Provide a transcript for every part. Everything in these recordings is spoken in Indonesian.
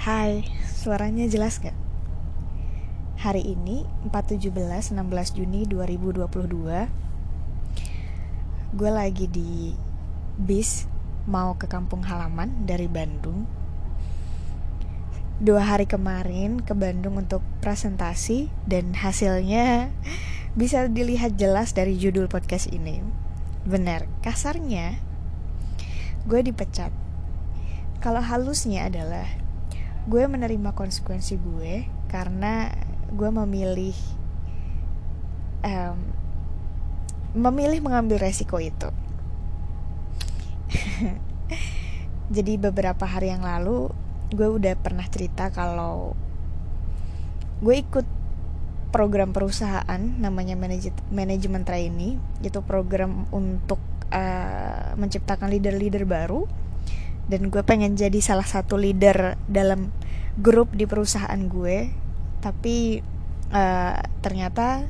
Hai, suaranya jelas gak? Hari ini 417 16 Juni 2022 Gue lagi di bis mau ke kampung halaman dari Bandung. Dua hari kemarin ke Bandung untuk presentasi Dan hasilnya bisa dilihat jelas dari judul podcast ini. Benar, kasarnya gue dipecat. Kalau halusnya adalah gue menerima konsekuensi gue karena gue memilih um, memilih mengambil resiko itu. Jadi beberapa hari yang lalu gue udah pernah cerita kalau gue ikut program perusahaan namanya manajemen trainee itu program untuk uh, menciptakan leader-leader baru dan gue pengen jadi salah satu leader dalam grup di perusahaan gue. Tapi uh, ternyata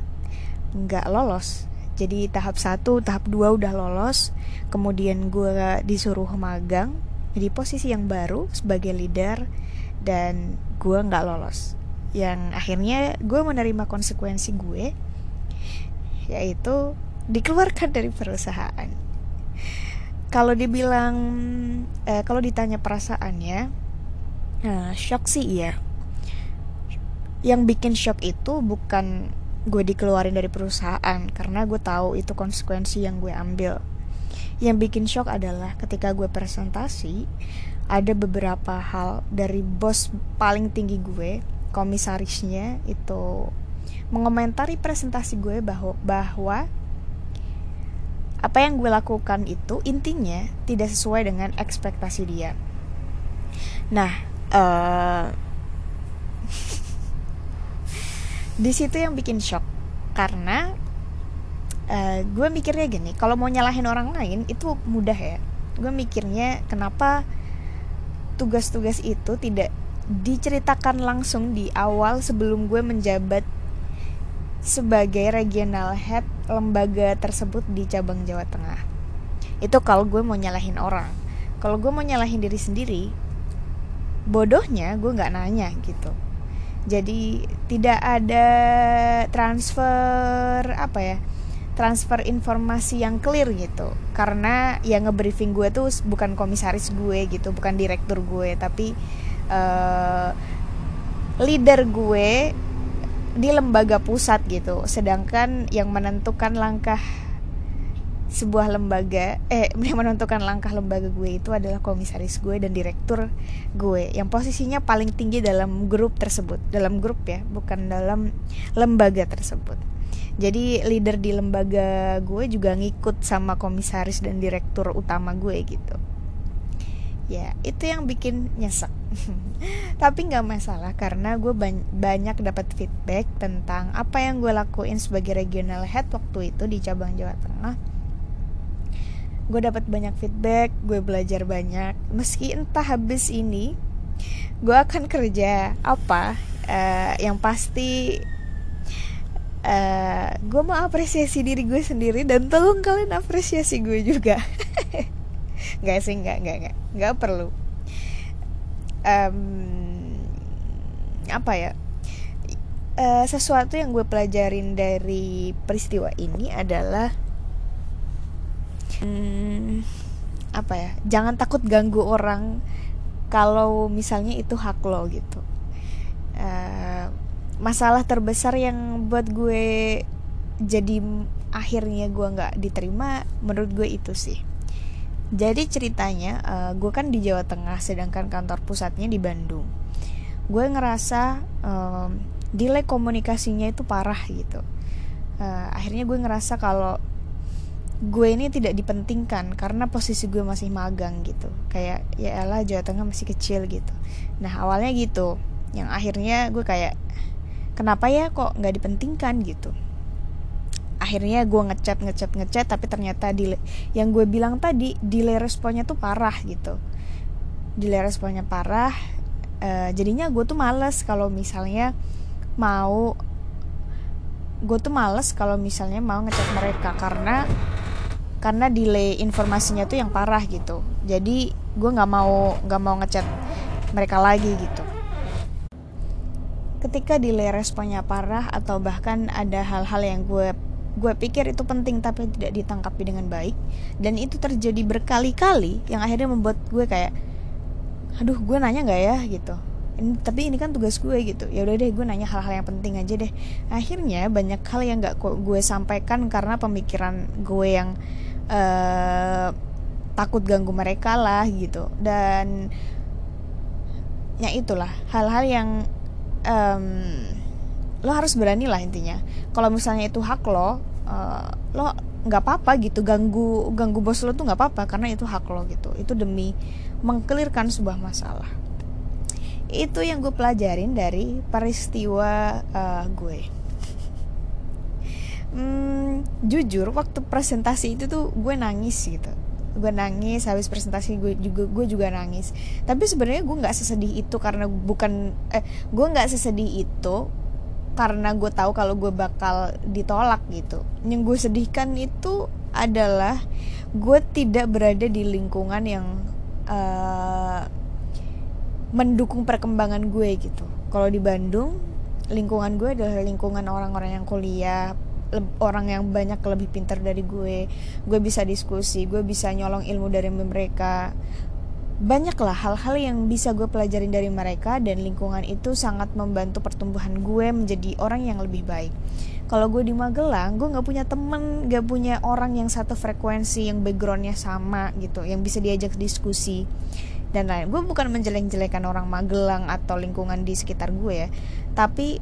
nggak lolos. Jadi tahap satu tahap dua udah lolos. Kemudian gue disuruh magang di posisi yang baru sebagai leader dan gue nggak lolos. Yang akhirnya gue menerima konsekuensi gue yaitu dikeluarkan dari perusahaan kalau dibilang eh, kalau ditanya perasaannya nah, shock sih iya. Yang bikin shock itu bukan gue dikeluarin dari perusahaan karena gue tahu itu konsekuensi yang gue ambil. Yang bikin shock adalah ketika gue presentasi ada beberapa hal dari bos paling tinggi gue komisarisnya itu mengomentari presentasi gue bahwa bahwa apa yang gue lakukan itu intinya tidak sesuai dengan ekspektasi dia. Nah, uh, di situ yang bikin shock karena uh, gue mikirnya gini, kalau mau nyalahin orang lain itu mudah ya. Gue mikirnya kenapa tugas-tugas itu tidak diceritakan langsung di awal sebelum gue menjabat sebagai regional head lembaga tersebut di cabang Jawa Tengah. Itu kalau gue mau nyalahin orang. Kalau gue mau nyalahin diri sendiri, bodohnya gue nggak nanya gitu. Jadi tidak ada transfer apa ya? transfer informasi yang clear gitu karena yang ngebriefing gue tuh bukan komisaris gue gitu bukan direktur gue tapi uh, leader gue di lembaga pusat gitu. Sedangkan yang menentukan langkah sebuah lembaga eh yang menentukan langkah lembaga gue itu adalah komisaris gue dan direktur gue yang posisinya paling tinggi dalam grup tersebut dalam grup ya bukan dalam lembaga tersebut. Jadi leader di lembaga gue juga ngikut sama komisaris dan direktur utama gue gitu. Ya itu yang bikin nyesek tapi nggak masalah karena gue banyak dapat feedback tentang apa yang gue lakuin sebagai regional head waktu itu di cabang Jawa Tengah. Gue dapat banyak feedback gue belajar banyak. Meski entah habis ini gue akan kerja apa uh, yang pasti uh, gue mau apresiasi diri gue sendiri dan tolong kalian apresiasi gue juga. Nggak sih nggak nggak nggak nggak perlu um, apa ya uh, sesuatu yang gue pelajarin dari peristiwa ini adalah um, apa ya jangan takut ganggu orang kalau misalnya itu hak lo gitu. Uh, masalah terbesar yang buat gue jadi akhirnya gue nggak diterima menurut gue itu sih jadi ceritanya uh, eh, gue kan di Jawa Tengah sedangkan kantor pusatnya di Bandung. Gue ngerasa um, delay komunikasinya itu parah gitu. Uh, akhirnya gue ngerasa kalau gue ini tidak dipentingkan karena posisi gue masih magang gitu. Kayak ya elah Jawa Tengah masih kecil gitu. Nah awalnya gitu. Yang akhirnya gue kayak kenapa ya kok nggak dipentingkan gitu akhirnya gue ngechat ngechat ngechat tapi ternyata delay yang gue bilang tadi delay responnya tuh parah gitu. Delay responnya parah uh, jadinya gue tuh males kalau misalnya mau gue tuh males kalau misalnya mau ngechat mereka karena karena delay informasinya tuh yang parah gitu. Jadi gue nggak mau nggak mau ngechat mereka lagi gitu. Ketika delay responnya parah atau bahkan ada hal-hal yang gue gue pikir itu penting tapi tidak ditangkapi dengan baik. Dan itu terjadi berkali-kali yang akhirnya membuat gue kayak aduh gue nanya nggak ya? gitu. Ini, tapi ini kan tugas gue gitu. Ya udah deh gue nanya hal-hal yang penting aja deh. Akhirnya banyak hal yang nggak gue sampaikan karena pemikiran gue yang uh, takut ganggu mereka lah gitu. Dan ya itulah hal-hal yang um, lo harus berani lah intinya. Kalau misalnya itu hak lo uh, lo nggak apa-apa gitu ganggu ganggu bos lo tuh nggak apa-apa karena itu hak lo gitu. Itu demi mengkelirkan sebuah masalah. Itu yang gue pelajarin dari peristiwa uh, gue. Hmm, jujur waktu presentasi itu tuh gue nangis gitu. Gue nangis habis presentasi gue juga gue juga nangis. Tapi sebenarnya gue nggak sesedih itu karena bukan eh gue nggak sesedih itu karena gue tahu kalau gue bakal ditolak gitu. Yang gue sedihkan itu adalah gue tidak berada di lingkungan yang uh, mendukung perkembangan gue gitu. Kalau di Bandung lingkungan gue adalah lingkungan orang-orang yang kuliah orang yang banyak lebih pintar dari gue. Gue bisa diskusi gue bisa nyolong ilmu dari mereka banyaklah hal-hal yang bisa gue pelajarin dari mereka dan lingkungan itu sangat membantu pertumbuhan gue menjadi orang yang lebih baik. Kalau gue di Magelang gue nggak punya temen nggak punya orang yang satu frekuensi yang backgroundnya sama gitu yang bisa diajak diskusi dan lain. Gue bukan menjelek-jelekan orang Magelang atau lingkungan di sekitar gue ya tapi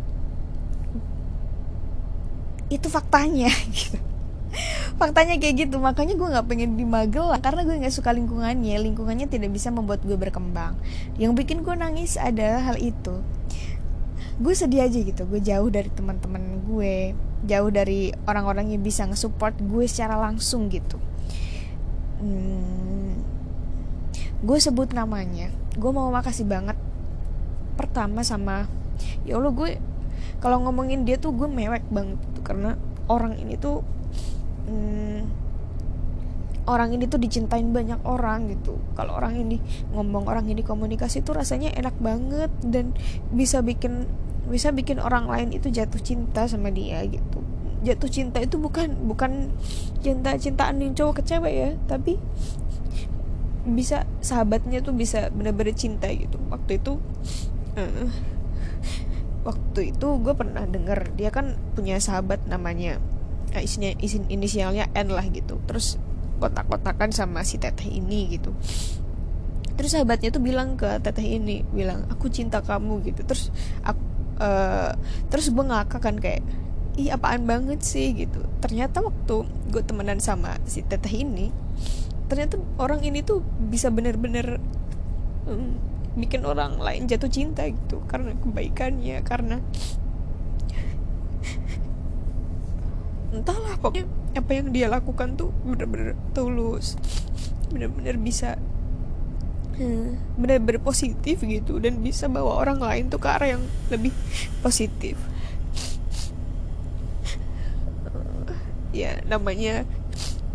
itu faktanya gitu faktanya kayak gitu. Makanya gue nggak pengen di Magelang karena gue nggak suka lingkungannya. Lingkungannya tidak bisa membuat gue berkembang. Yang bikin gue nangis adalah hal itu. Gue sedih aja gitu. Gue jauh dari teman-teman gue jauh dari orang-orang yang bisa nge-support gue secara langsung gitu. Hmm, gue sebut namanya. Gue mau makasih banget pertama sama ya Allah gue kalau ngomongin dia tuh gue mewek banget tuh karena orang ini tuh hmm, orang ini tuh dicintain banyak orang gitu. Kalau orang ini ngomong orang ini komunikasi tuh rasanya enak banget dan bisa bikin bisa bikin orang lain itu jatuh cinta sama dia gitu. Jatuh cinta itu bukan bukan cinta cintaan yang cowok ke cewek ya tapi bisa sahabatnya tuh bisa bener-bener cinta gitu. Waktu itu uh, waktu itu gue pernah denger dia kan punya sahabat namanya uh, isinya isin inisialnya N lah gitu. Terus kotak-kotakan sama si teteh ini gitu. Terus sahabatnya tuh bilang ke teteh ini bilang aku cinta kamu gitu. Terus aku uh, terus gue ngakak kan kayak ih apaan banget sih gitu. Ternyata waktu gue temenan sama si teteh ini ternyata orang ini tuh bisa bener-bener um, bikin orang lain jatuh cinta gitu. Karena kebaikannya karena entahlah pokoknya apa yang dia lakukan tuh bener-bener tulus. Bener-bener bisa hmm, bener-bener positif gitu dan bisa bawa orang lain tuh ke arah yang lebih positif. Ya namanya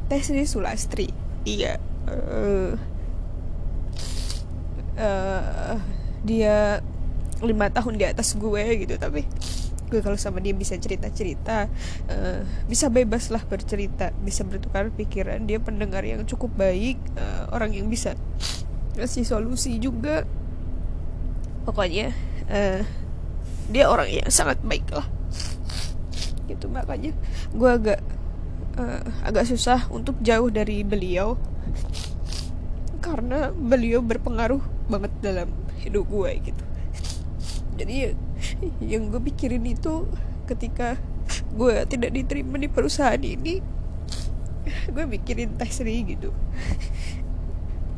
Tesri Sulastri. Iya uh, uh, dia lima tahun di atas gue gitu tapi gue kalau sama dia bisa cerita cerita uh, bisa bebas lah bercerita bisa bertukar pikiran. Dia pendengar yang cukup baik uh, orang yang bisa ngasih solusi juga. Pokoknya uh, dia orang yang sangat baik lah. Gitu makanya gue agak uh, agak susah untuk jauh dari beliau. Karena beliau berpengaruh banget dalam hidup gue gitu. Jadi yang gue pikirin itu ketika gue tidak diterima di perusahaan ini gue mikirin Teh Sri gitu.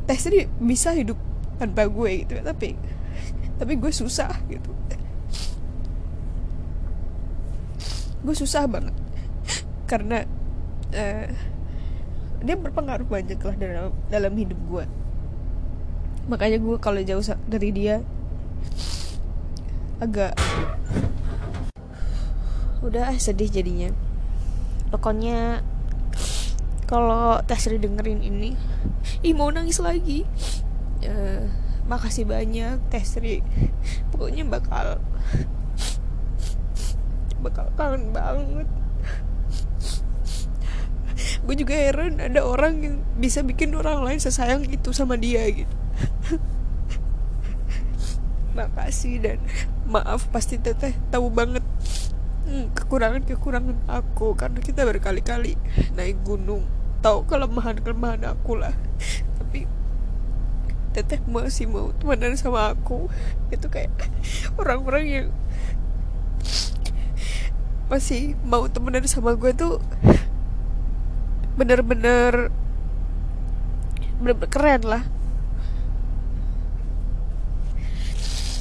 Teh Sri bisa hidup tanpa gue gitu tapi tapi gue susah gitu. Gue susah banget. Karena uh, dia berpengaruh banyak lah dalam dalam hidup gue. Makanya gue kalau jauh dari dia agak. Udah ah, sedih jadinya. Pokoknya kalau Tasri dengerin ini ih mau nangis lagi. Uh, makasih banyak Tasri pokoknya bakal bakal kangen banget. Gue juga heran ada orang yang bisa bikin orang lain sesayang itu sama dia gitu. Makasih dan maaf pasti teteh tahu banget. Hmm, kekurangan kekurangan aku karena kita berkali-kali naik gunung. Tahu kelemahan kelemahan aku lah. Tapi teteh masih mau temenan sama aku. Itu kayak orang-orang yang masih mau temenan sama gue tuh bener-bener bener-bener keren lah